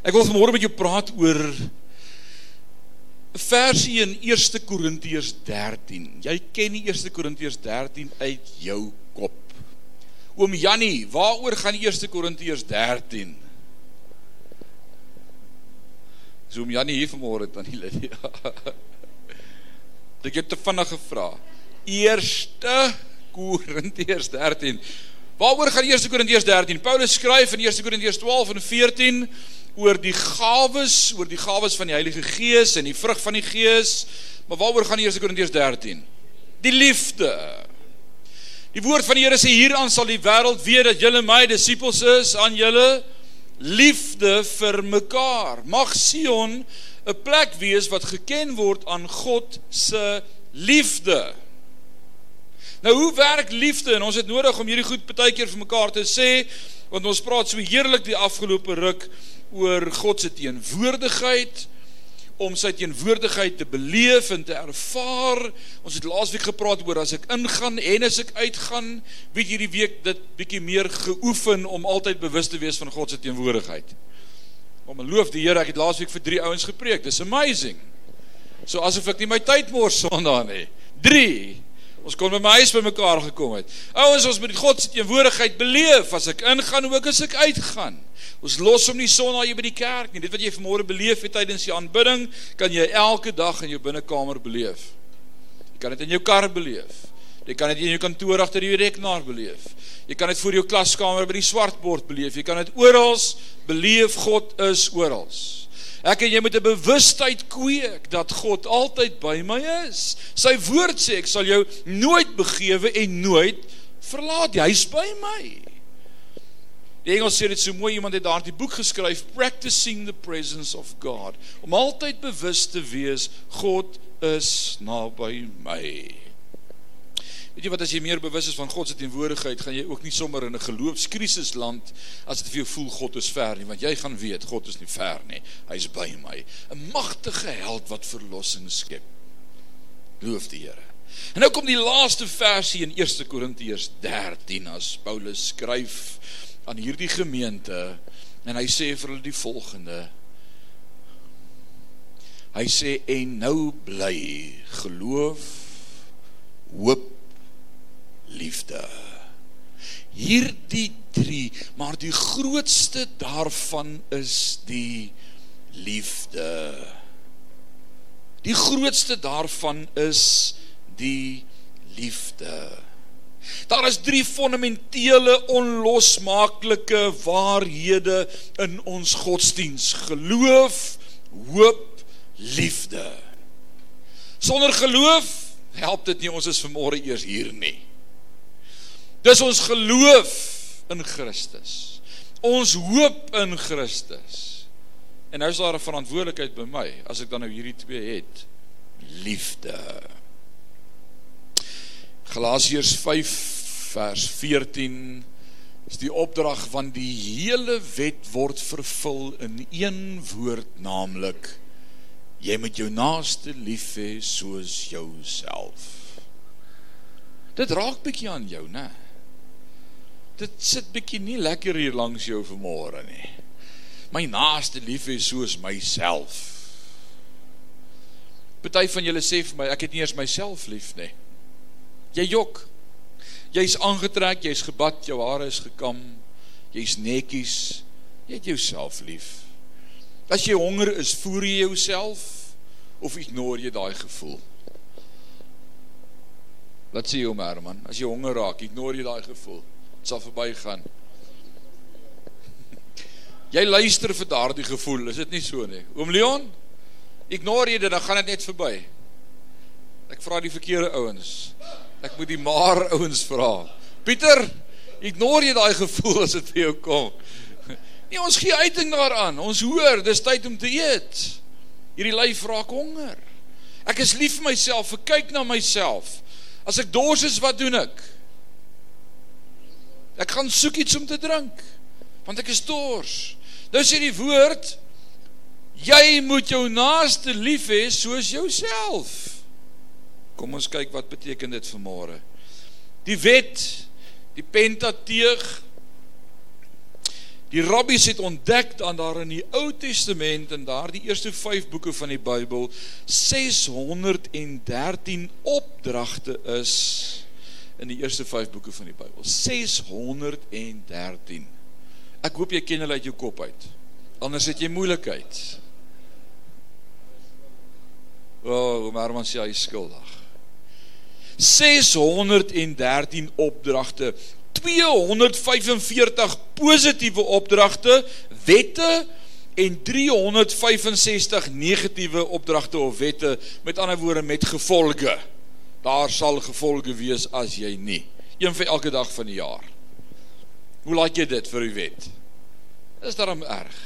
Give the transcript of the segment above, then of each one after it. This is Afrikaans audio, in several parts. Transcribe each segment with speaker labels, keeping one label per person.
Speaker 1: Ek wil vanmôre met jou praat oor 'n versie in 1 Korintiërs 13. Jy ken die 1 Korintiërs 13 uit jou kop. Oom Jannie, waaroor gaan 1 Korintiërs 13? So oom Jannie hier vanmôre dan die Lydia. Ek het te vinnig gevra. 1 Korintiërs 13. Waaroor gaan 1 Korintiërs 13? Paulus skryf in 1 Korintiërs 12 en 14 oor die gawes, oor die gawes van die Heilige Gees en die vrug van die Gees. Maar waaroor gaan 1 Korintiërs 13? Die liefde. Die woord van die Here sê hieraan sal die wêreld weet dat julle my disippels is aan julle liefde vir mekaar. Mag Sion 'n plek wees wat geken word aan God se liefde. Nou hoe werk liefde? En ons het nodig om hierdie goed baie keer vir mekaar te sê want ons praat so heerlik die afgelope ruk oor God se teenwoordigheid om sy teenwoordigheid te beleef en te ervaar. Ons het laasweek gepraat oor as ek ingaan en as ek uitgaan, weet hierdie week dit bietjie meer geoefen om altyd bewus te wees van God se teenwoordigheid. Om loof die Here, ek het laasweek vir 3 ouens gepreek. Dis amazing. So asof ek nie my tyd mors sondaar nie. 3 Ons kon by my huis by mekaar gekom het. Ouens, ons moet God se teenwoordigheid beleef as ek ingaan ook as ek uitgaan. Ons los hom nie sonder jy by die kerk nie. Dit wat jy vanmôre beleef het tydens die aanbidding, kan jy elke dag in jou binnekamer beleef. Jy kan dit in jou kar beleef. Jy kan dit in jou kantoor agter die rekenaar beleef. Jy kan dit voor jou klaskamer by die swartbord beleef. Jy kan dit oral beleef. God is oral. Ek en jy moet 'n bewustheid kweek dat God altyd by my is. Sy woord sê ek sal jou nooit begewe en nooit verlaat. Hy's by my. Die Engels sê dit so mooi iemand het daardie boek geskryf Practicing the Presence of God om altyd bewus te wees God is naby my. Weet jy wat as jy meer bewus is van God se teenwoordigheid, gaan jy ook nie sommer in 'n geloofskrisis land as dit vir jou voel God is ver nie, want jy gaan weet God is nie ver nie. Hy's by my. 'n Magtige held wat verlossing skep. Loof die Here. En nou kom die laaste versie in 1 Korintiërs 13 as Paulus skryf aan hierdie gemeente en hy sê vir hulle die volgende Hy sê en nou bly geloof hoop liefde. Hierdie 3 maar die grootste daarvan is die liefde. Die grootste daarvan is die liefde. Daar is drie fundamentele onlosmaaklike waarhede in ons godsdiens: geloof, hoop, liefde. Sonder geloof help dit nie. Ons is vanmôre eers hier nie. Dis ons geloof in Christus. Ons hoop in Christus. En nou is daar 'n verantwoordelikheid by my as ek dan nou hierdie twee het. Liefde. Galasiërs 5 vers 14 is die opdrag van die hele wet word vervul in een woord naamlik jy moet jou naaste lief hê soos jouself. Dit raak bietjie aan jou, né? Dit sit bietjie nie lekker hier langs jou vanmôre nie. My naaste lief hê soos myself. Party van julle sê vir my ek het nie eens myself lief nie. Jy jok. Jy's aangetrek, jy's gebad, jou hare is gekam, jy's netjies. Jy het jouself lief. As jy honger is, voer jy jouself of ignoreer jy daai gevoel? Wat sê jy, Herman? As jy honger raak, ignoreer jy daai gevoel. Dit sal verbygaan. Jy luister vir daardie gevoel, is dit nie so nie? Oom Leon, ignoreer jy dit, dan gaan dit net verby. Ek vra die verkeerde ouens. Ek moet die maar ouens vra. Pieter, ignoreer jy daai gevoel as dit vir jou kom? Nee, ons gee uiting daaraan. Ons hoor, dis tyd om te eet. Hierdie lyf raak honger. Ek is lief vir myself, ek kyk na myself. As ek dors is, wat doen ek? Ek gaan soek iets om te drink, want ek is dors. Nou sê die woord, jy moet jou naaste lief hê soos jouself. Kom ons kyk wat beteken dit vir môre. Die wet, die Pentateug, Die rabbies het ontdek dat daar in die Ou Testament en daardie eerste 5 boeke van die Bybel 613 opdragte is in die eerste 5 boeke van die Bybel. 613. Ek hoop jy ken hulle uit jou kop uit. Anders het jy moeilikheid. O, oh, maar man sê hy skuldig. 613 opdragte 245 positiewe opdragte, wette en 365 negatiewe opdragte of wette, met ander woorde met gevolge. Daar sal gevolge wees as jy nie. Een vir elke dag van die jaar. Hoe laat jy dit vir die wet? Is daarom erg.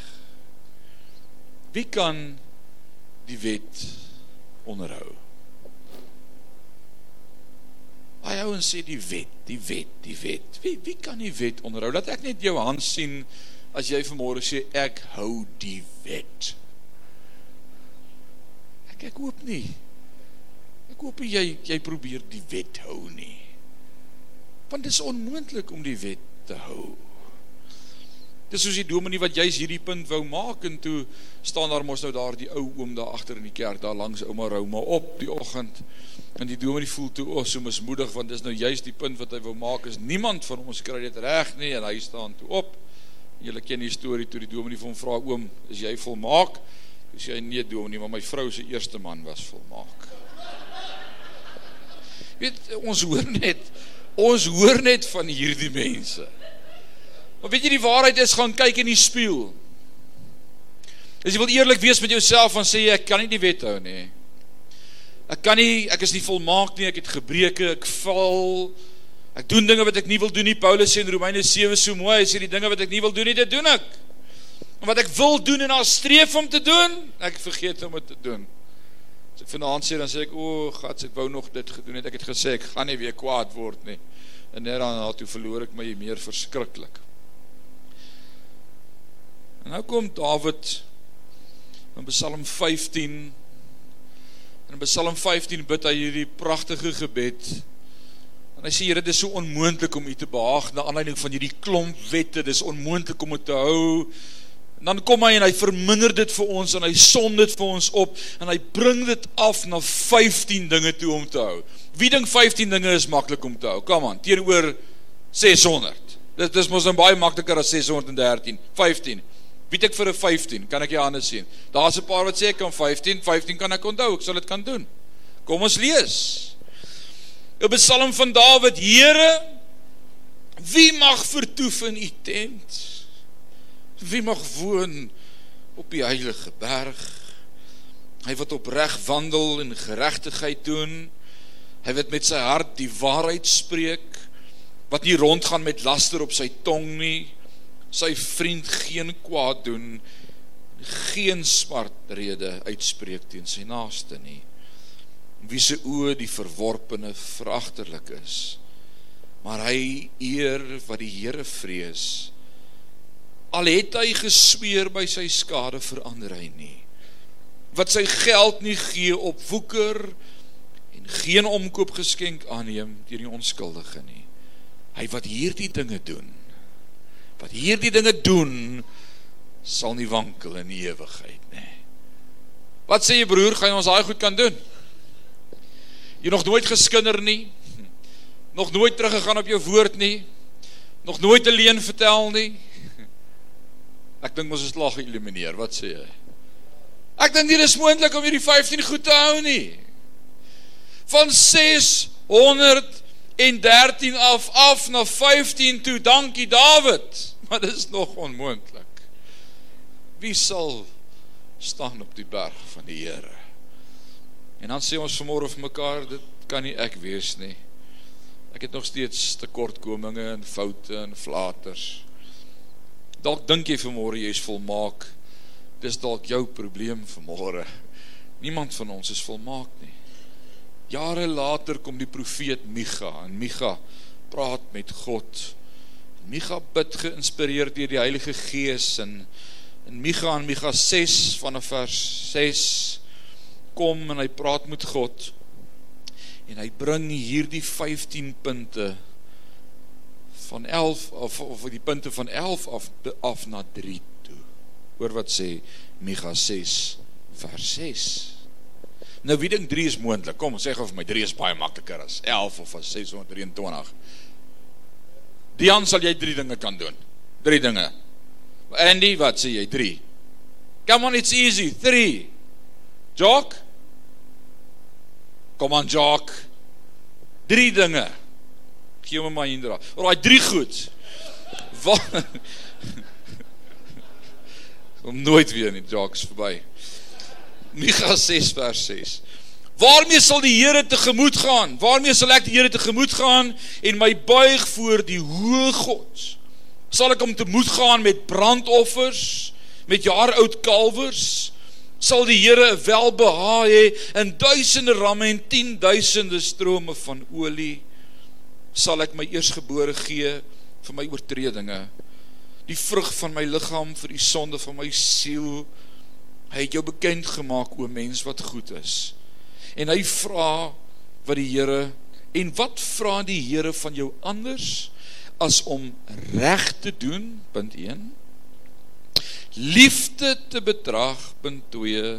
Speaker 1: Wie kan die wet onderhou? Hy hou en sê die wet, die wet, die wet. Wie wie kan die wet onderhou? Dat ek net jou hand sien as jy vanmôre sê ek hou die wet. Ek ek hoop nie. Ek hoop jy jy probeer die wet hou nie. Want dit is onmoontlik om die wet te hou. Dis soos die dominee wat juis hierdie punt wou maak en toe staan daar mos nou daar die ou oom daar agter in die kerk daar langs ouma Rouma op die oggend en die dominee voel toe o, oh, so mismoedig want dis nou juis die punt wat hy wou maak is niemand van ons kry dit reg nie en hy staan toe op. Julle ken die storie toe die dominee vir hom vra oom, is jy volmaak? Hy sê nee dominee, maar my vrou se eerste man was volmaak. Weet ons hoor net ons hoor net van hierdie mense. Maar weet jy die waarheid is gaan kyk in die spieël. As jy wil eerlik wees met jouself en sê ek kan nie die wet hou nie. Ek kan nie, ek is nie volmaak nie, ek het gebreke, ek val. Ek doen dinge wat ek nie wil doen nie. Paulus sê in Romeine 7 so mooi, hy sê die dinge wat ek nie wil doen nie, dit doen ek. En wat ek wil doen en daar streef om te doen, ek vergeet om dit te doen. Vanaand sê dan sê ek, "O, God, ek wou nog dit gedoen het. Ek het gesê ek gaan nie weer kwaad word nie." En net dan toe verloor ek my meer verskriklik. En nou kom Dawid in Psalm 15. In Psalm 15 bid hy hierdie pragtige gebed. En hy sê Here, dit is so onmoontlik om U te behaag na aanleiding van hierdie klomp wette. Dis onmoontlik om dit te hou. Dan kom hy en hy verminder dit vir ons en hy som dit vir ons op en hy bring dit af na 15 dinge toe om te hou. Wie dink 15 dinge is maklik om te hou? Kom aan, teenoor 600. Dit is mos dan baie makliker as 613. 15. Wie ek vir 'n 15, kan ek jou hande sien. Daar's 'n paar wat sê ek kan 15, 15 kan ek onthou, ek sal dit kan doen. Kom ons lees. 'n Psalm van Dawid: Here, wie mag vertoef in u tent? Wie mag woon op die heilige berg? Hy wat opreg wandel en geregtigheid doen, hy wat met sy hart die waarheid spreek, wat nie rondgaan met laster op sy tong nie. Sy vriend geen kwaad doen. Geen smart rede uitspreek teen sy naaste nie. Wie se oë die verworpene veragterlik is. Maar hy eer wat die Here vrees al het hy gesweer by sy skade verander hy nie wat sy geld nie gee op woeker en geen omkoop geskenk aanneem deur die onskuldige nie hy wat hierdie dinge doen wat hierdie dinge doen sal nie wankel in die ewigheid nê. Wat sê jy broer, gaan ons daai goed kan doen? Jy nog nooit geskinder nie. Nog nooit teruggegaan op jou woord nie. Nog nooit 'n leuen vertel nie. Ek dink ons is lag geïllumineer. Wat sê jy? Ek dink dit is moontlik om hierdie 15 goed te hou nie. Van 613 af af na 15 toe. Dankie Dawid maar dit is nog onmoontlik. Wie sal staan op die berg van die Here? En dan sê ons vanmôre vir mekaar, dit kan nie ek wees nie. Ek het nog steeds tekortkominge en foute en flaters. Dalk dink jy vanmôre jy is volmaak. Dis dalk jou probleem vanmôre. Niemand van ons is volmaak nie. Jare later kom die profeet Micha en Micha praat met God Micha bid geïnspireer deur die Heilige Gees en in Micha en Micha 6 vanaf vers 6 kom en hy praat met God en hy bring hierdie 15 punte van 11 of of die punte van 11 af af na 3 toe. Hoor wat sê Micha 6 vers 6. Nou wie dink 3 is moontlik? Kom, sê gou vir my 3 is baie makliker as 11 of as 623. Dian sal jy 3 dinge kan doen. 3 dinge. Andy, wat sê jy? 3. Come on, it's easy. 3. Jock? Kom aan, Jock. 3 dinge. Gee hom maar Indra. Alraai, 3 goed. Wat Om nooit weer nie, Jock is verby. Micha 6 vers 6. Waarmee sal die Here tegemoet gaan? Waarmee sal ek die Here tegemoet gaan en my buig voor die hoë God? Sal ek hom tegemoet gaan met brandoffers, met jaaroud kalwers? Sal die Here welbehae in duisende ramme en 10000de strome van olie? Sal ek my eersgebore gee vir my oortredinge? Die vrug van my liggaam vir die sonde van my siel? Hy het jou bekend gemaak o mens wat goed is. En hy vra wat die Here en wat vra die Here van jou anders as om reg te doen punt 1 liefde te betrag punt 2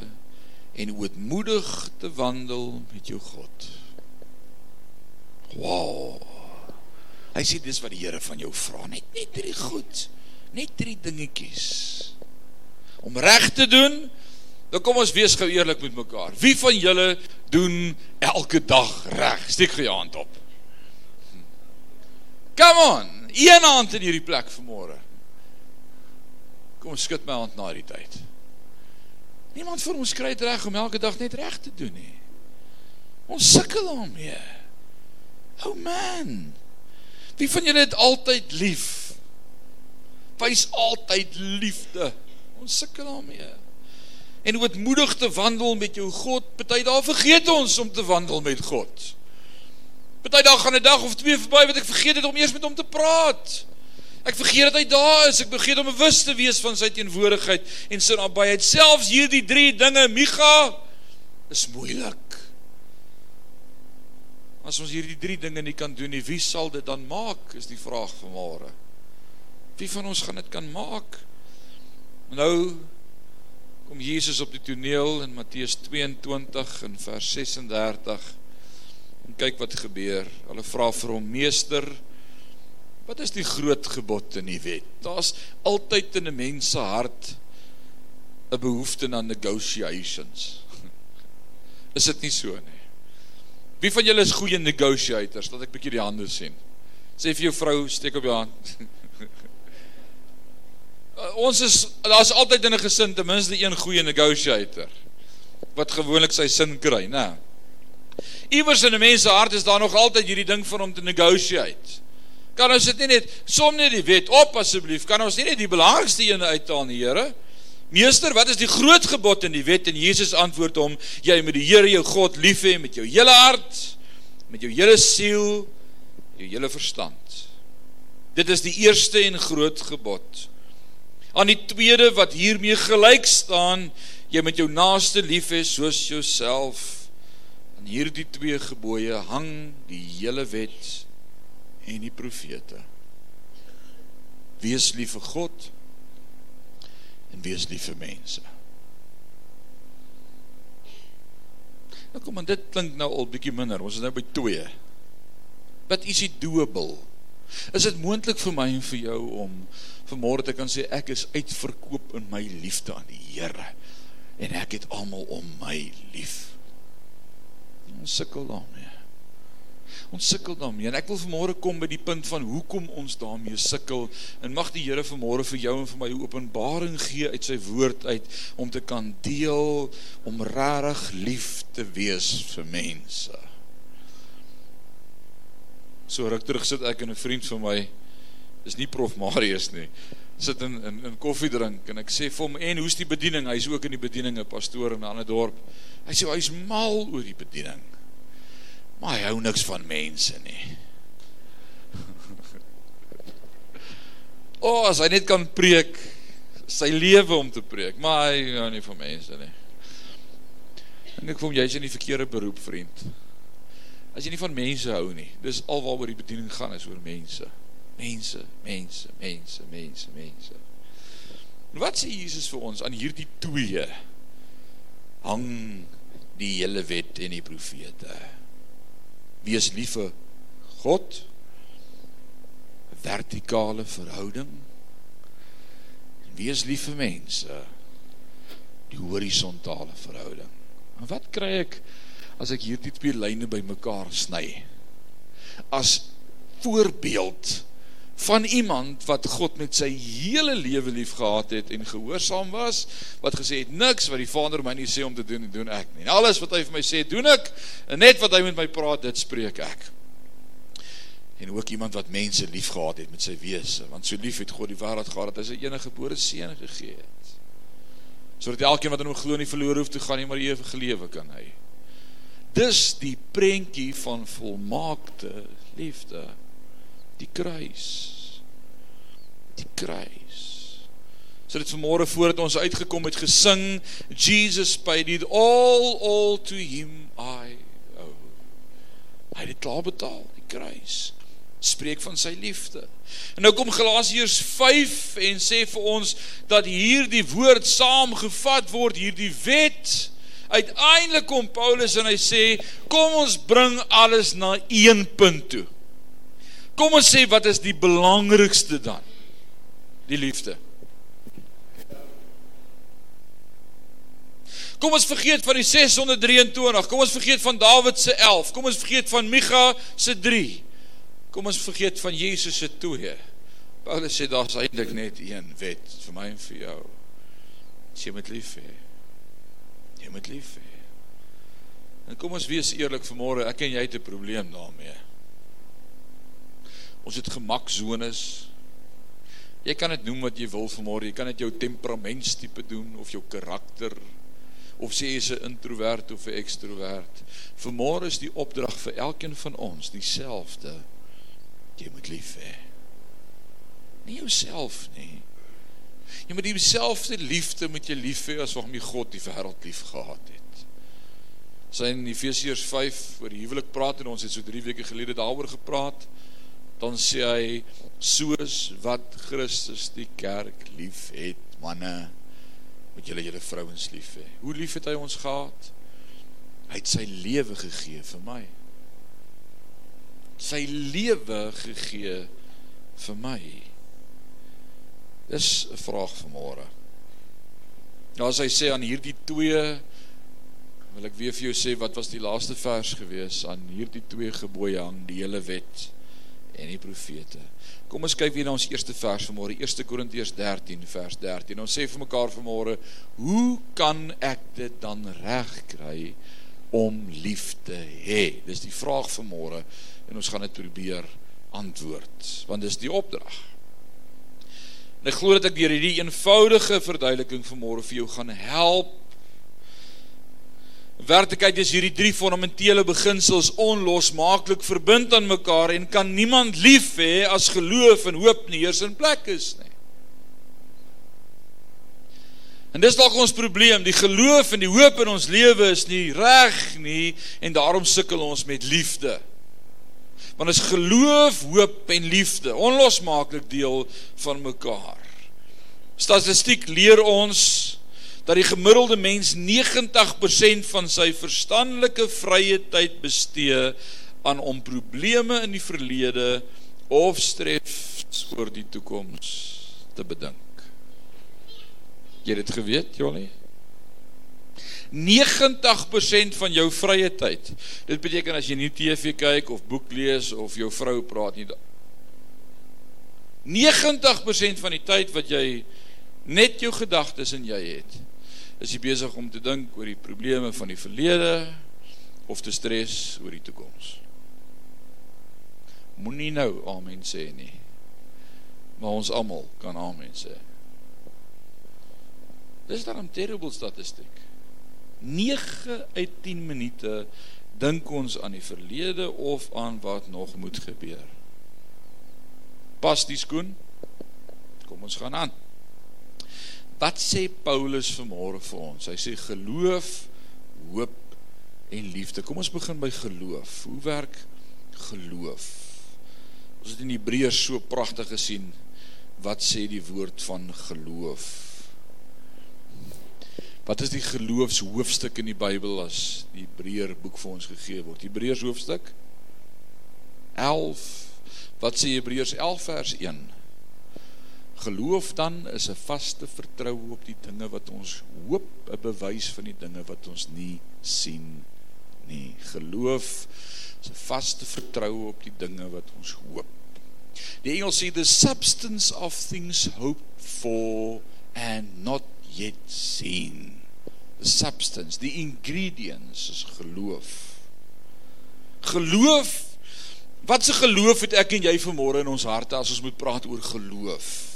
Speaker 1: en ootmoedig te wandel met jou God. Wow. Hy sê dis wat die Here van jou vra, net net drie goed, net drie dingetjies. Om reg te doen, Dan kom ons wees gou eerlik met mekaar. Wie van julle doen elke dag reg? Steek gou jou hand op. Come on, een hand in hierdie plek vanmôre. Kom skud my hand na die tyd. Niemand vir ons kry dit reg om elke dag net reg te doen nie. Ons sukkel daarmee. Oh man. Wie van julle het altyd lief? Wys altyd liefde. Ons sukkel daarmee en ootmoedig te wandel met jou God. Party daar vergeet ons om te wandel met God. Party daar gaan 'n dag of twee verby wat ek vergeet het om eers met hom te praat. Ek vergeet dat hy daar is. Ek vergeet om bewus te wees van sy teenwoordigheid en sy nabyheid. Selfs hierdie drie dinge, Micha, is moeilik. As ons hierdie drie dinge nie kan doen nie, wie sal dit dan maak? Is die vraag vanmôre. Wie van ons gaan dit kan maak? Nou kom Jesus op die toneel in Matteus 22 in vers 36 en kyk wat gebeur. Hulle vra vir hom: "Meester, wat is die groot gebod in die wet?" Daar's altyd in 'n mens se hart 'n behoefte aan negotiations. Is dit nie so nie? Wie van julle is goeie negotiators? Laat ek bietjie die hande sien. Sê vir jou vrou, steek op jou hand. Uh, ons is daar's altyd in 'n gesin ten minste een goeie negotiator wat gewoonlik sy sin kry, né? Iewers in 'n mens se hart is daar nog altyd hierdie ding van om te negotiate. Kan ons dit nie net som net die wet op asseblief? Kan ons nie net die belangrikste een uithaal Here? Meester, wat is die groot gebod in die wet? En Jesus antwoord hom: Jy moet die Here jou God lief hê met jou hele hart, met jou hele siel, jou hele verstand. Dit is die eerste en groot gebod aan die tweede wat hiermee gelyk staan, jy met jou naaste lief hê soos jouself. Aan hierdie twee gebooie hang die hele wet en die profete. Wees lief vir God en wees lief vir mense. Nou kom en dit klink nou al bietjie minder. Ons is nou by 2. Wat is dit doable? Is dit moontlik vir my en vir jou om vanmôre te kan sê ek is uitverkoop in my liefde aan die Here en ek het almal om my lief. Ons sukkel daarmee. Ons sukkel daarmee en ek wil vanmôre kom by die punt van hoekom ons daarmee sukkel en mag die Here vanmôre vir jou en vir my openbaring gee uit sy woord uit om te kan deel om regtig lief te wees vir mense. So ruk terug sit ek en 'n vriend van my is nie prof Marius nie. Sit in in in koffie drink en ek sê vir hom en hoe's die bediening? Hy's ook in die bediening 'n pastoor in 'n ander dorp. Hy sê hy's mal oor die bediening. Maar hy hou niks van mense nie. O, oh, as hy net kan preek, sy lewe om te preek, maar hy hou nie van mense nie. En ek voel jy's in die verkeerde beroep, vriend. As jy nie van mense hou nie, dis alwaaroor die bediening gaan is oor mense. Mense, mense, mense, mense, mense. En wat sê Jesus vir ons aan hierdie twee hang die hele wet en die profete. Wees lief vir God. Vertikale verhouding. Wees lief vir mense. Die horisontale verhouding. En wat kry ek as ek hierdie twee lyne bymekaar sny? As voorbeeld van iemand wat God met sy hele lewe lief gehad het en gehoorsaam was, wat gesê het niks wat die Vader my nie sê om te doen, doen ek nie. En alles wat hy vir my sê, doen ek. En net wat hy met my praat, dit spreek ek. En ook iemand wat mense lief gehad het met sy wese, want so lief het God die wêreld gehad dat hy sy enige gebore seun gegee het. Sodat elkeen wat in hom glo nie verlore hoef te gaan nie, maar ewige lewe kan hy. Dis die prentjie van volmaakte liefde die kruis die kruis so dit vanmôre voordat ons uitgekom het gesing Jesus paid it all all to him I owe hy het klaar betaal die kruis spreek van sy liefde. En nou kom Galasiërs 5 en sê vir ons dat hierdie woord saamgevat word, hierdie wet. Uiteindelik kom Paulus en hy sê, kom ons bring alles na een punt toe. Kom ons sê wat is die belangrikste dan? Die liefde. Kom ons vergeet van die 623. Kom ons vergeet van Dawid se 11. Kom ons vergeet van Micha se 3. Kom ons vergeet van Jesus se 2. Paulus sê daar's eintlik net een wet vir my en vir jou. Jy moet lief hê. Jy moet lief hê. En kom ons wees eerlik vanmôre, ek en jy het 'n probleem daarmee. Ons het gemaksones. Jy kan dit noem wat jy wil vanmôre. Jy kan dit jou temperamentstipe doen of jou karakter of sê jy's 'n introwert of 'n ekstrowert. Vanmôre is die opdrag vir elkeen van ons dieselfde. Jy moet lief hê. Nie jouself nie. Jy moet dieselfde liefde met jou lief hê as wat my God die wêreld lief gehad het. Sy in Efesiërs 5 oor huwelik praat en ons het so 3 weke gelede daaroor gepraat dan sê hy soos wat Christus die kerk lief het, manne, moet julle julle vrouens lief hê. Hoe lief het hy ons gehad? Hy het sy lewe gegee vir my. Sy lewe gegee vir my. Dis 'n vraag vir môre. Nou as hy sê aan hierdie twee wil ek weer vir jou sê wat was die laaste vers gewees aan hierdie twee gebooie hang die hele wet en die profete. Kom ons kyk weer na ons eerste vers vanmôre, 1 Korintiërs 13 vers 13. Ons sê vir mekaar vanmôre, hoe kan ek dit dan regkry om lief te hê? Dis die vraag vanmôre en ons gaan dit probeer antwoord, want dis die opdrag. En ek glo dat ek deur hierdie eenvoudige verduideliking vanmôre vir jou gaan help Werklikheid is hierdie drie fundamentele beginsels onlosmaaklik verbind aan mekaar en kan niemand lief hê as geloof en hoop nie eers in plek is nie. En dis dalk ons probleem, die geloof en die hoop in ons lewe is nie reg nie en daarom sukkel ons met liefde. Want as geloof, hoop en liefde onlosmaaklik deel van mekaar. Statistiek leer ons dat die gemiddelde mens 90% van sy verstandelike vrye tyd bestee aan om probleme in die verlede of stres oor die toekoms te bedink. Jy het dit geweet, Johnny? 90% van jou vrye tyd. Dit beteken as jy nie TV kyk of boek lees of jou vrou praat nie. 90% van die tyd wat jy net jou gedagtes in jy het, is jy besig om te dink oor die probleme van die verlede of te stres oor die toekoms. Moenie nou amen sê nie. Maar ons almal kan amen sê. Dis dan 'n terrible statistiek. 9 uit 10 minute dink ons aan die verlede of aan wat nog moet gebeur. Pas die skoen. Kom ons gaan aan. Wat sê Paulus vanmôre vir ons? Hy sê geloof, hoop en liefde. Kom ons begin by geloof. Hoe werk geloof? Ons het in Hebreërs so pragtig gesien wat sê die woord van geloof. Wat is die geloofshoofstuk in die Bybel as die Hebreër boek vir ons gegee word? Hebreërs hoofstuk 11. Wat sê Hebreërs 11 vers 1? Geloof dan is 'n vaste vertroue op die dinge wat ons hoop, 'n bewys van die dinge wat ons nie sien nie. Geloof is 'n vaste vertroue op die dinge wat ons hoop. Die Engels sê the substance of things hoped for and not yet seen. The substance, the ingredients is geloof. Geloof Wat se geloof het ek en jy vanmôre in ons harte as ons moet praat oor geloof?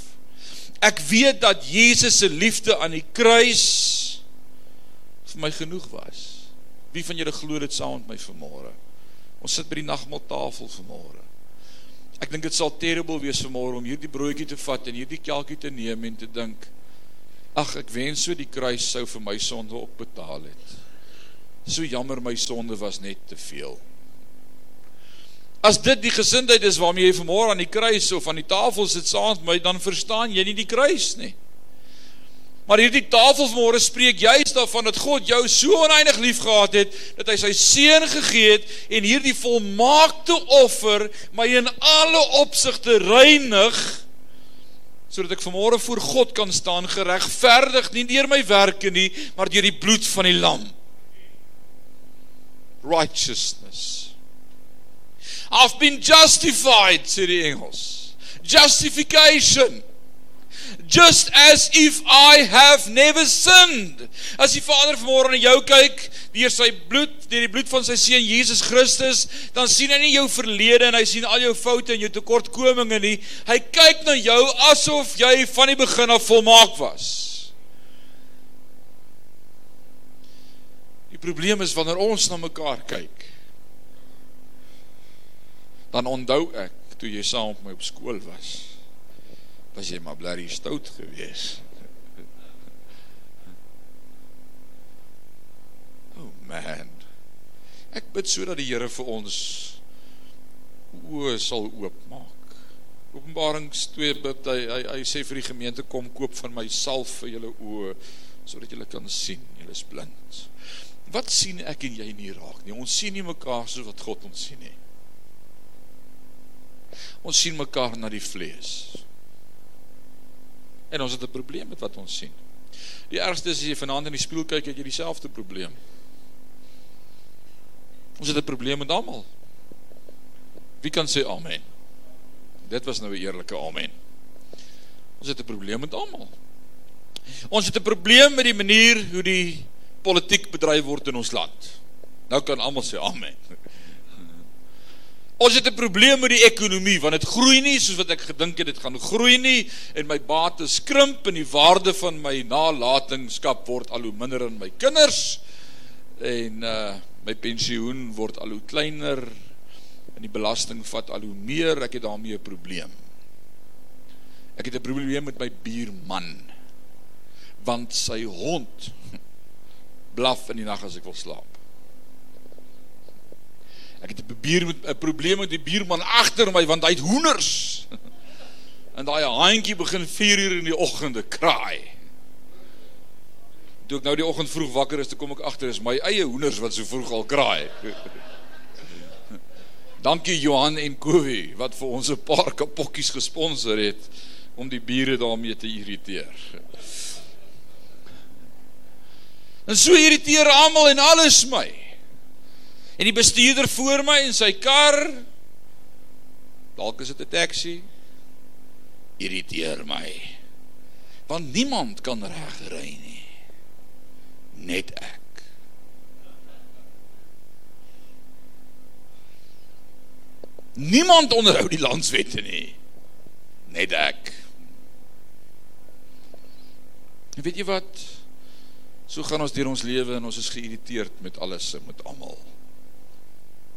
Speaker 1: Ek weet dat Jesus se liefde aan die kruis vir my genoeg was. Wie van julle glo dit saam met my vanmôre? Ons sit by die nagmaaltafel vanmôre. Ek dink dit sal terrible wees vanmôre om hierdie broodjie te vat en hierdie kelkie te neem en te dink ag ek wens so die kruis sou vir my sonde ook betaal het. So jammer my sonde was net te veel. As dit die gesindheid is waarmee jy vanmôre aan die kruis of aan die tafel sit saam met my dan verstaan jy nie die kruis nie. Maar hierdie tafel vanmôre spreek juist daarvan dat God jou so oneindig liefgehad het dat hy sy seun gegee het en hierdie volmaakte offer my in alle opsigte reinig sodat ek vanmôre voor God kan staan geregverdig nie deur my werke nie maar deur die bloed van die lam. Righteousness. I've been justified, sê die Engels. Justification just as if I have never sinned. As die Vader vanmôre na jou kyk deur sy bloed, deur die bloed van sy seun Jesus Christus, dan sien hy nie jou verlede en hy sien al jou foute en jou tekortkominge nie. Hy kyk na jou asof jy van die begin af volmaak was. Die probleem is wanneer ons na mekaar kyk, dan onthou ek toe jy saam met my op skool was was jy maar blerry stout gewees. Oh man. Ek bid sodat die Here vir ons oë sal oopmaak. Openbarings 2 bid hy, hy hy sê vir die gemeente kom koop van my salf vir julle oë sodat julle kan sien. Julle is blind. Wat sien ek en jy nie raak nie? Ons sien nie mekaar soos wat God ons sien nie. Ons sien mekaar na die vlees. En ons het 'n probleem met wat ons sien. Die ergste is as jy vanaand in die spieël kyk, het jy dieselfde probleem. Ons het 'n probleem met almal. Wie kan sê amen? Dit was nou 'n eerlike amen. Ons het 'n probleem met almal. Ons het 'n probleem met die manier hoe die politiek bedryf word in ons land. Nou kan almal sê amen. Ons het 'n probleem met die ekonomie want dit groei nie soos wat ek gedink het dit gaan groei nie en my bates skrimp en die waarde van my nalatenskap word al hoe minder in my kinders en uh my pensioen word al hoe kleiner en die belasting vat al hoe meer ek het daarmee 'n probleem. Ek het 'n probleem met my buurman want sy hond blaf in die nag as ek wil slaap. Ek het 'n buur met 'n probleem met die buurman agter my want hy het hoenders. En daai haantjie begin 4 uur in die oggende kraai. Toe ek nou die oggend vroeg wakker is, toe kom ek agter is my eie hoenders wat so vroeg al kraai. Dankie Johan en Kowie wat vir ons 'n paar kapokkies gesponsor het om die bure daarmee te irriteer. En so irriteer almal en alles my en die bestuurder voor my in sy kar. Dalk is dit 'n taxi. Irriteer my. Want niemand kan reg ry nie. Net ek. Niemand onderhou die landswette nie. Net ek. En weet jy wat? So gaan ons deur ons lewe en ons is geïrriteerd met alles en met almal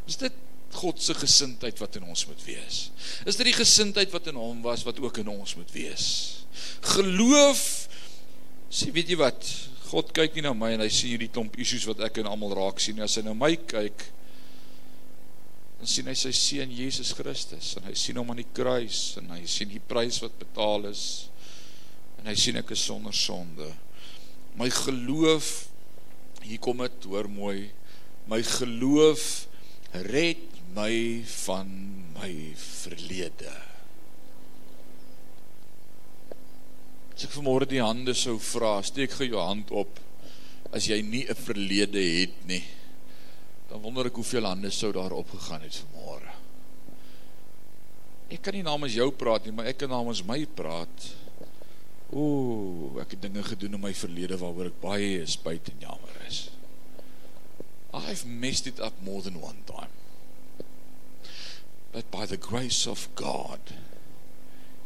Speaker 1: Is dit God se gesindheid wat in ons moet wees? Is dit die gesindheid wat in hom was wat ook in ons moet wees? Geloof sê weet jy wat? God kyk nie na my en hy sien hierdie klomp issues wat ek en almal raak sien nie. As hy na my kyk, dan sien hy sy seun Jesus Christus en hy sien hom aan die kruis en hy sien die prys wat betaal is en hy sien ek is sonder sonde. My geloof hier kom dit hoor mooi. My geloof red my van my verlede. As ek vanmôre die hande sou vra, steek gou jou hand op as jy nie 'n verlede het nie dan wonder ek hoeveel hande sou daar opgegaan het vanmôre. Ek kan nie namens jou praat nie, maar ek kan namens my praat. Ooh, ek het dinge gedoen in my verlede waaroor ek baie spyt en jammer is. I've messed it up more than one time. But by the grace of God,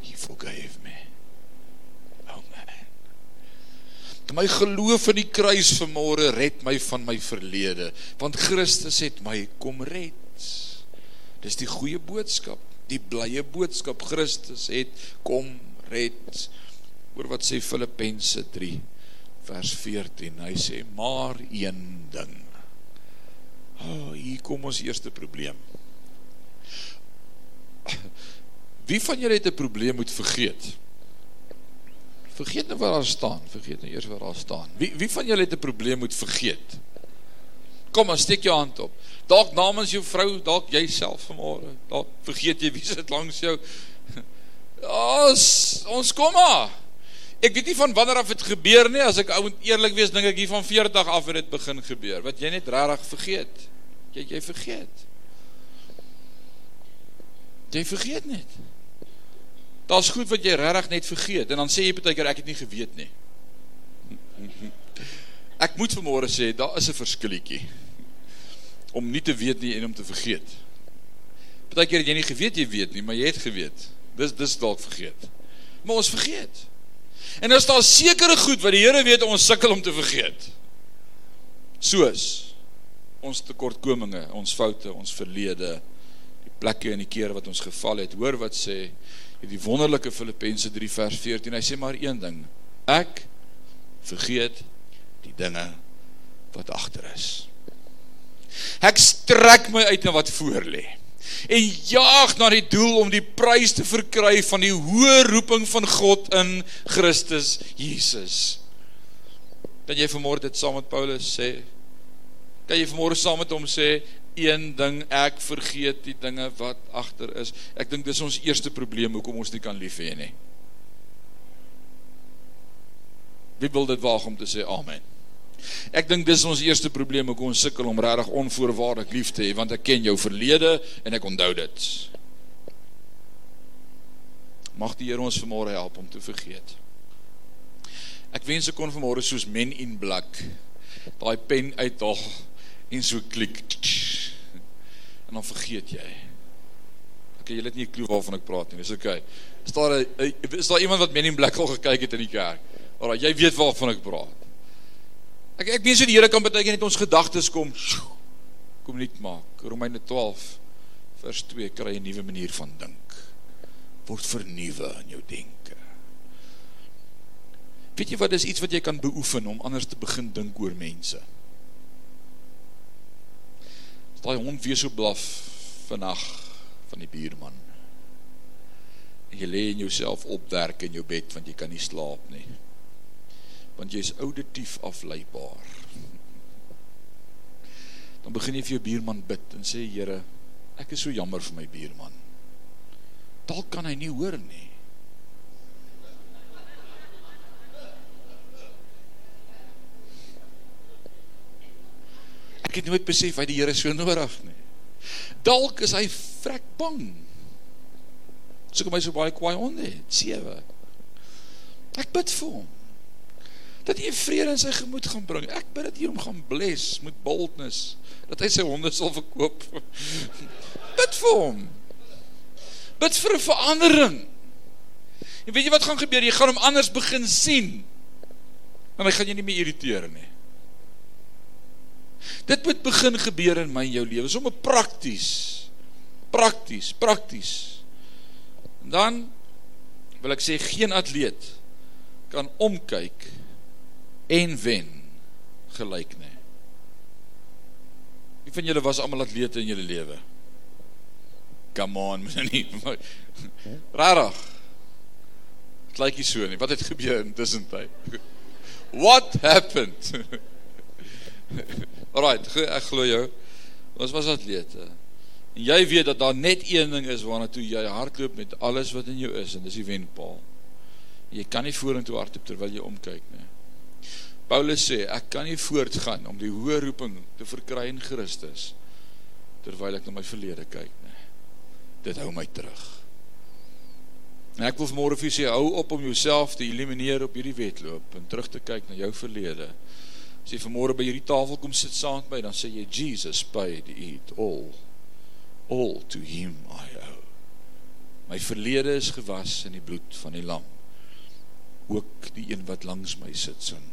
Speaker 1: he forgave me. My geloof in die kruis vanmôre red my van my verlede, want Christus het my kom red. Dis die goeie boodskap, die blye boodskap Christus het kom red. Hoor wat sê Filippense 3 vers 14. Hy sê maar een ding. Oh, hier kom ons eerste probleem. Wie van julle het 'n probleem met vergeet? Vergeet nou waar daar staan, vergeet nou eers waar daar staan. Wie wie van julle het 'n probleem met vergeet? Kom aan, steek jou hand op. Dalk namens jou vrou, dalk jouself vanmôre. Dalk vergeet jy wie sit langs jou. Ons ons kom maar. Ek weet nie van wanneer af dit gebeur nie, as ek ou eerlik wees, dink ek hier van 40 af het dit begin gebeur. Wat jy net regtig vergeet. Jy jy vergeet. Jy vergeet net. Daar's goed wat jy regtig net vergeet en dan sê jy baie keer ek het nie geweet nie. Ek moet vanmôre sê daar is 'n verskilletjie om nie te weet nie en om te vergeet. Baie keer het jy nie geweet jy weet nie, maar jy het geweet. Dis dis dalk vergeet. Maar ons vergeet. En as daar sekere goed wat die Here weet ons sukkel om te vergeet. Soos ons tekortkominge, ons foute, ons verlede, die plekke en die kere wat ons geval het. Hoor wat sê die wonderlike Filippense 3 vers 14. Hy sê maar een ding. Ek vergeet die dinge wat agter is. Ek strek my uit na wat voor lê en jaag na die doel om die prys te verkry van die hoë roeping van God in Christus Jesus. Kan jy vanmôre dit saam met Paulus sê? Kan jy vanmôre saam met hom sê een ding ek vergeet die dinge wat agter is. Ek dink dis ons eerste probleem hoekom ons nie kan lief hê nie. Wie wil dit waag om te sê amen? Ek dink dis ons eerste probleem hoekom ons sukkel om regtig onvoorwaardelik lief te hê want ek ken jou verlede en ek onthou dit. Mag die Here ons vanmôre help om te vergeet. Ek wens ek kon vanmôre soos men in black daai pen uithaal en so klik en dan vergeet jy. Okay, jy het nie 'n klou waarvan ek praat nie. Dis okay. Is daar 'n is daar iemand wat Men in Black al gekyk het in die kerk? Alraai, jy weet waarvan ek praat. Ek ek weet so die Here kan baie keer net ons gedagtes kom kom net maak. Romeine 12 vers 2 kry 'n nuwe manier van dink. Word vernuwe in jou denke. Weet jy wat is iets wat jy kan beoefen om anders te begin dink oor mense? As daai hond weer so blaf vannag van die buurman. En jy lê in jouself opwerk in jou bed want jy kan nie slaap nie. Want jy's auditief afleibaar. Dan begin jy vir jou buurman bid en sê Here, ek is so jammer vir my buurman. Dalk kan hy nie hoor nie. Ek het nooit besef hy die Here so nodig nie. Dalk is hy vrek bang. So kom hy so baie kwaai onder, sewe. Ek bid vir hom. Dat hy vrede in sy gemoed gaan bring. Ek bid dat hy hom gaan bless met boldness, dat hy sy honde sal verkoop. bid vir hom. Bid vir 'n verandering. En weet jy wat gaan gebeur? Jy gaan hom anders begin sien. En hy gaan jou nie meer irriteer nie. Dit moet begin gebeur in my en jou lewe, sommer prakties. Prakties, prakties. En dan wil ek sê geen atleet kan omkyk en wen gelyk nie. Wie van julle was almal atlete in julle lewe? come on, moet nie. Rarig. Dit lyk nie so nie. Wat het gebeur intussen tyd? What happened? Alright, ek glo jou. Ons was atlete. En jy weet dat daar net een ding is waarna toe jy hardloop met alles wat in jou is en dis die wenpaal. Jy kan nie vorentoe hardloop terwyl jy omkyk nie. Paulus sê ek kan nie voortgaan om die hoë roeping te verkry in Christus terwyl ek na my verlede kyk nie. Dit hou my terug. En ek wil vanmôre vir jou sê hou op om jouself te elimineer op hierdie wedloop en terug te kyk na jou verlede. As jy vanmôre by hierdie tafel kom sit saam met my, dan sê jy Jesus paid it all. All to him I owe. My verlede is gewas in die bloed van die lam. Ook die een wat langs my sit sin.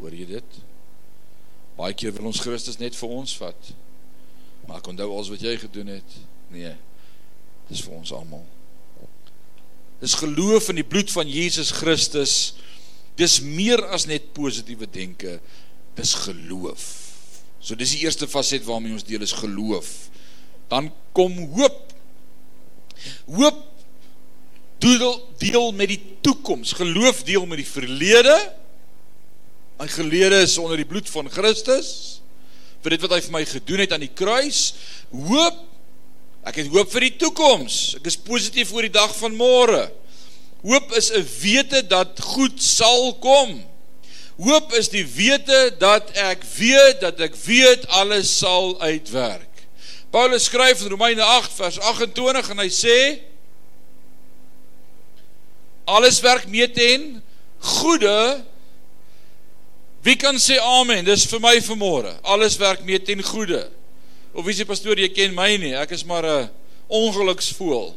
Speaker 1: Hoor jy dit? Baie keer wil ons Christus net vir ons vat. Maar ek onthou alles wat jy gedoen het. Nee. Dis vir ons almal. Dis geloof in die bloed van Jesus Christus. Dis meer as net positiewe denke. Dis geloof. So dis die eerste faset waarmee ons deel is geloof. Dan kom hoop. Hoop deel deel met die toekoms. Geloof deel met die verlede My gelede is onder die bloed van Christus vir dit wat hy vir my gedoen het aan die kruis. Hoop. Ek het hoop vir die toekoms. Ek is positief oor die dag van môre. Hoop is 'n wete dat goed sal kom. Hoop is die wete dat ek weet dat ek weet alles sal uitwerk. Paulus skryf in Romeine 8 vers 28 en hy sê alles werk mee ten goeie Wie kan sê amen? Dis vir my vanmôre. Alles werk mee ten goeie. Of wie sê pastoor, jy ken my nie. Ek is maar 'n ongeluksvoël.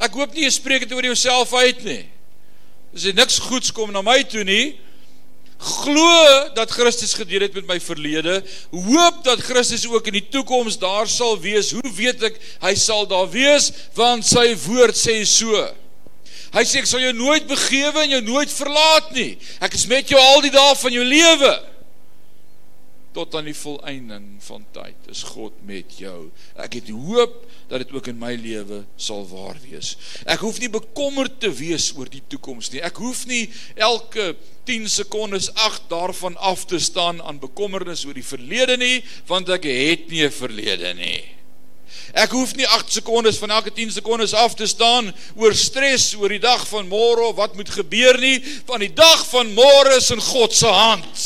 Speaker 1: Ek hoop nie jy spreek dit oor jouself uit nie. As jy niks goeds kom na my toe nie, glo dat Christus gedeel het met my verlede, hoop dat Christus ook in die toekoms daar sal wees. Hoe weet ek hy sal daar wees? Want sy woord sê so. Hy sê ek sal jou nooit begewe en jou nooit verlaat nie. Ek is met jou al die dae van jou lewe. Tot aan die volëinding van tyd is God met jou. Ek het hoop dat dit ook in my lewe sal waar wees. Ek hoef nie bekommerd te wees oor die toekoms nie. Ek hoef nie elke 10 sekondes ag daarvan af te staan aan bekommernis oor die verlede nie, want ek het nie 'n verlede nie. Ek hoef nie 8 sekondes van elke 10 sekondes af te staan oor stres oor die dag van môre of wat moet gebeur nie, want die dag van môre is in God se hand.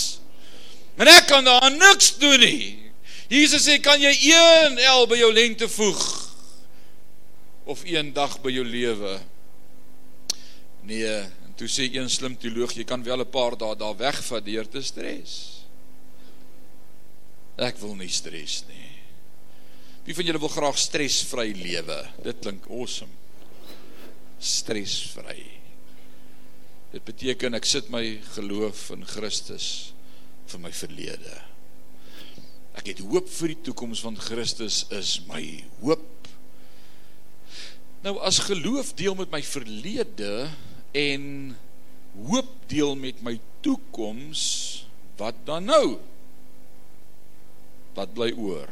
Speaker 1: En ek kan daar niks doen nie. Jesus sê, "Kan jy een el by jou lengte voeg of een dag by jou lewe?" Nee, en toe sê een slim teoloog, jy kan wel 'n paar dae daar wegvat deur te stres. Ek wil nie stres nie. Wie van julle wil graag stresvry lewe? Dit klink awesome. Stresvry. Dit beteken ek sit my geloof in Christus vir my verlede. Ek het hoop vir die toekoms want Christus is my hoop. Nou as geloof deel met my verlede en hoop deel met my toekoms, wat dan nou? Wat bly oor?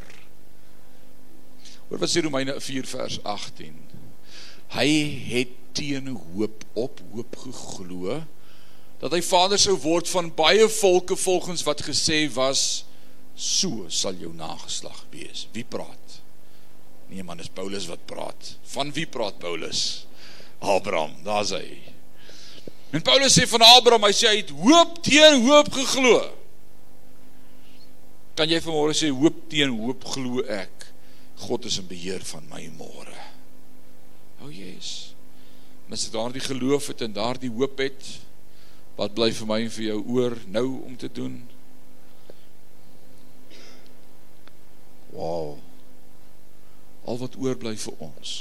Speaker 1: Hoor wat sê Romeine 4 vers 18. Hy het teen hoop op hoop geglo dat hy vader sou word van baie volke volgens wat gesê was so sal jou nageslag wees. Wie praat? Nee man, dis Paulus wat praat. Van wie praat Paulus? Abraham, daar's hy. En Paulus sê van Abraham, hy sê hy het hoop teen hoop geglo. Kan jy vanmôre sê hoop teen hoop glo ek? God is in beheer van my môre. O oh Jesus. En as ek daardie geloof het en daardie hoop het, wat bly vir my en vir jou oor nou om te doen? Wow. Al wat oorbly vir ons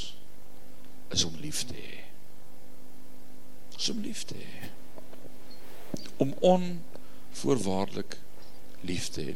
Speaker 1: is om lief te hê. Om lief te hê. Om onvoorwaardelik lief te hê.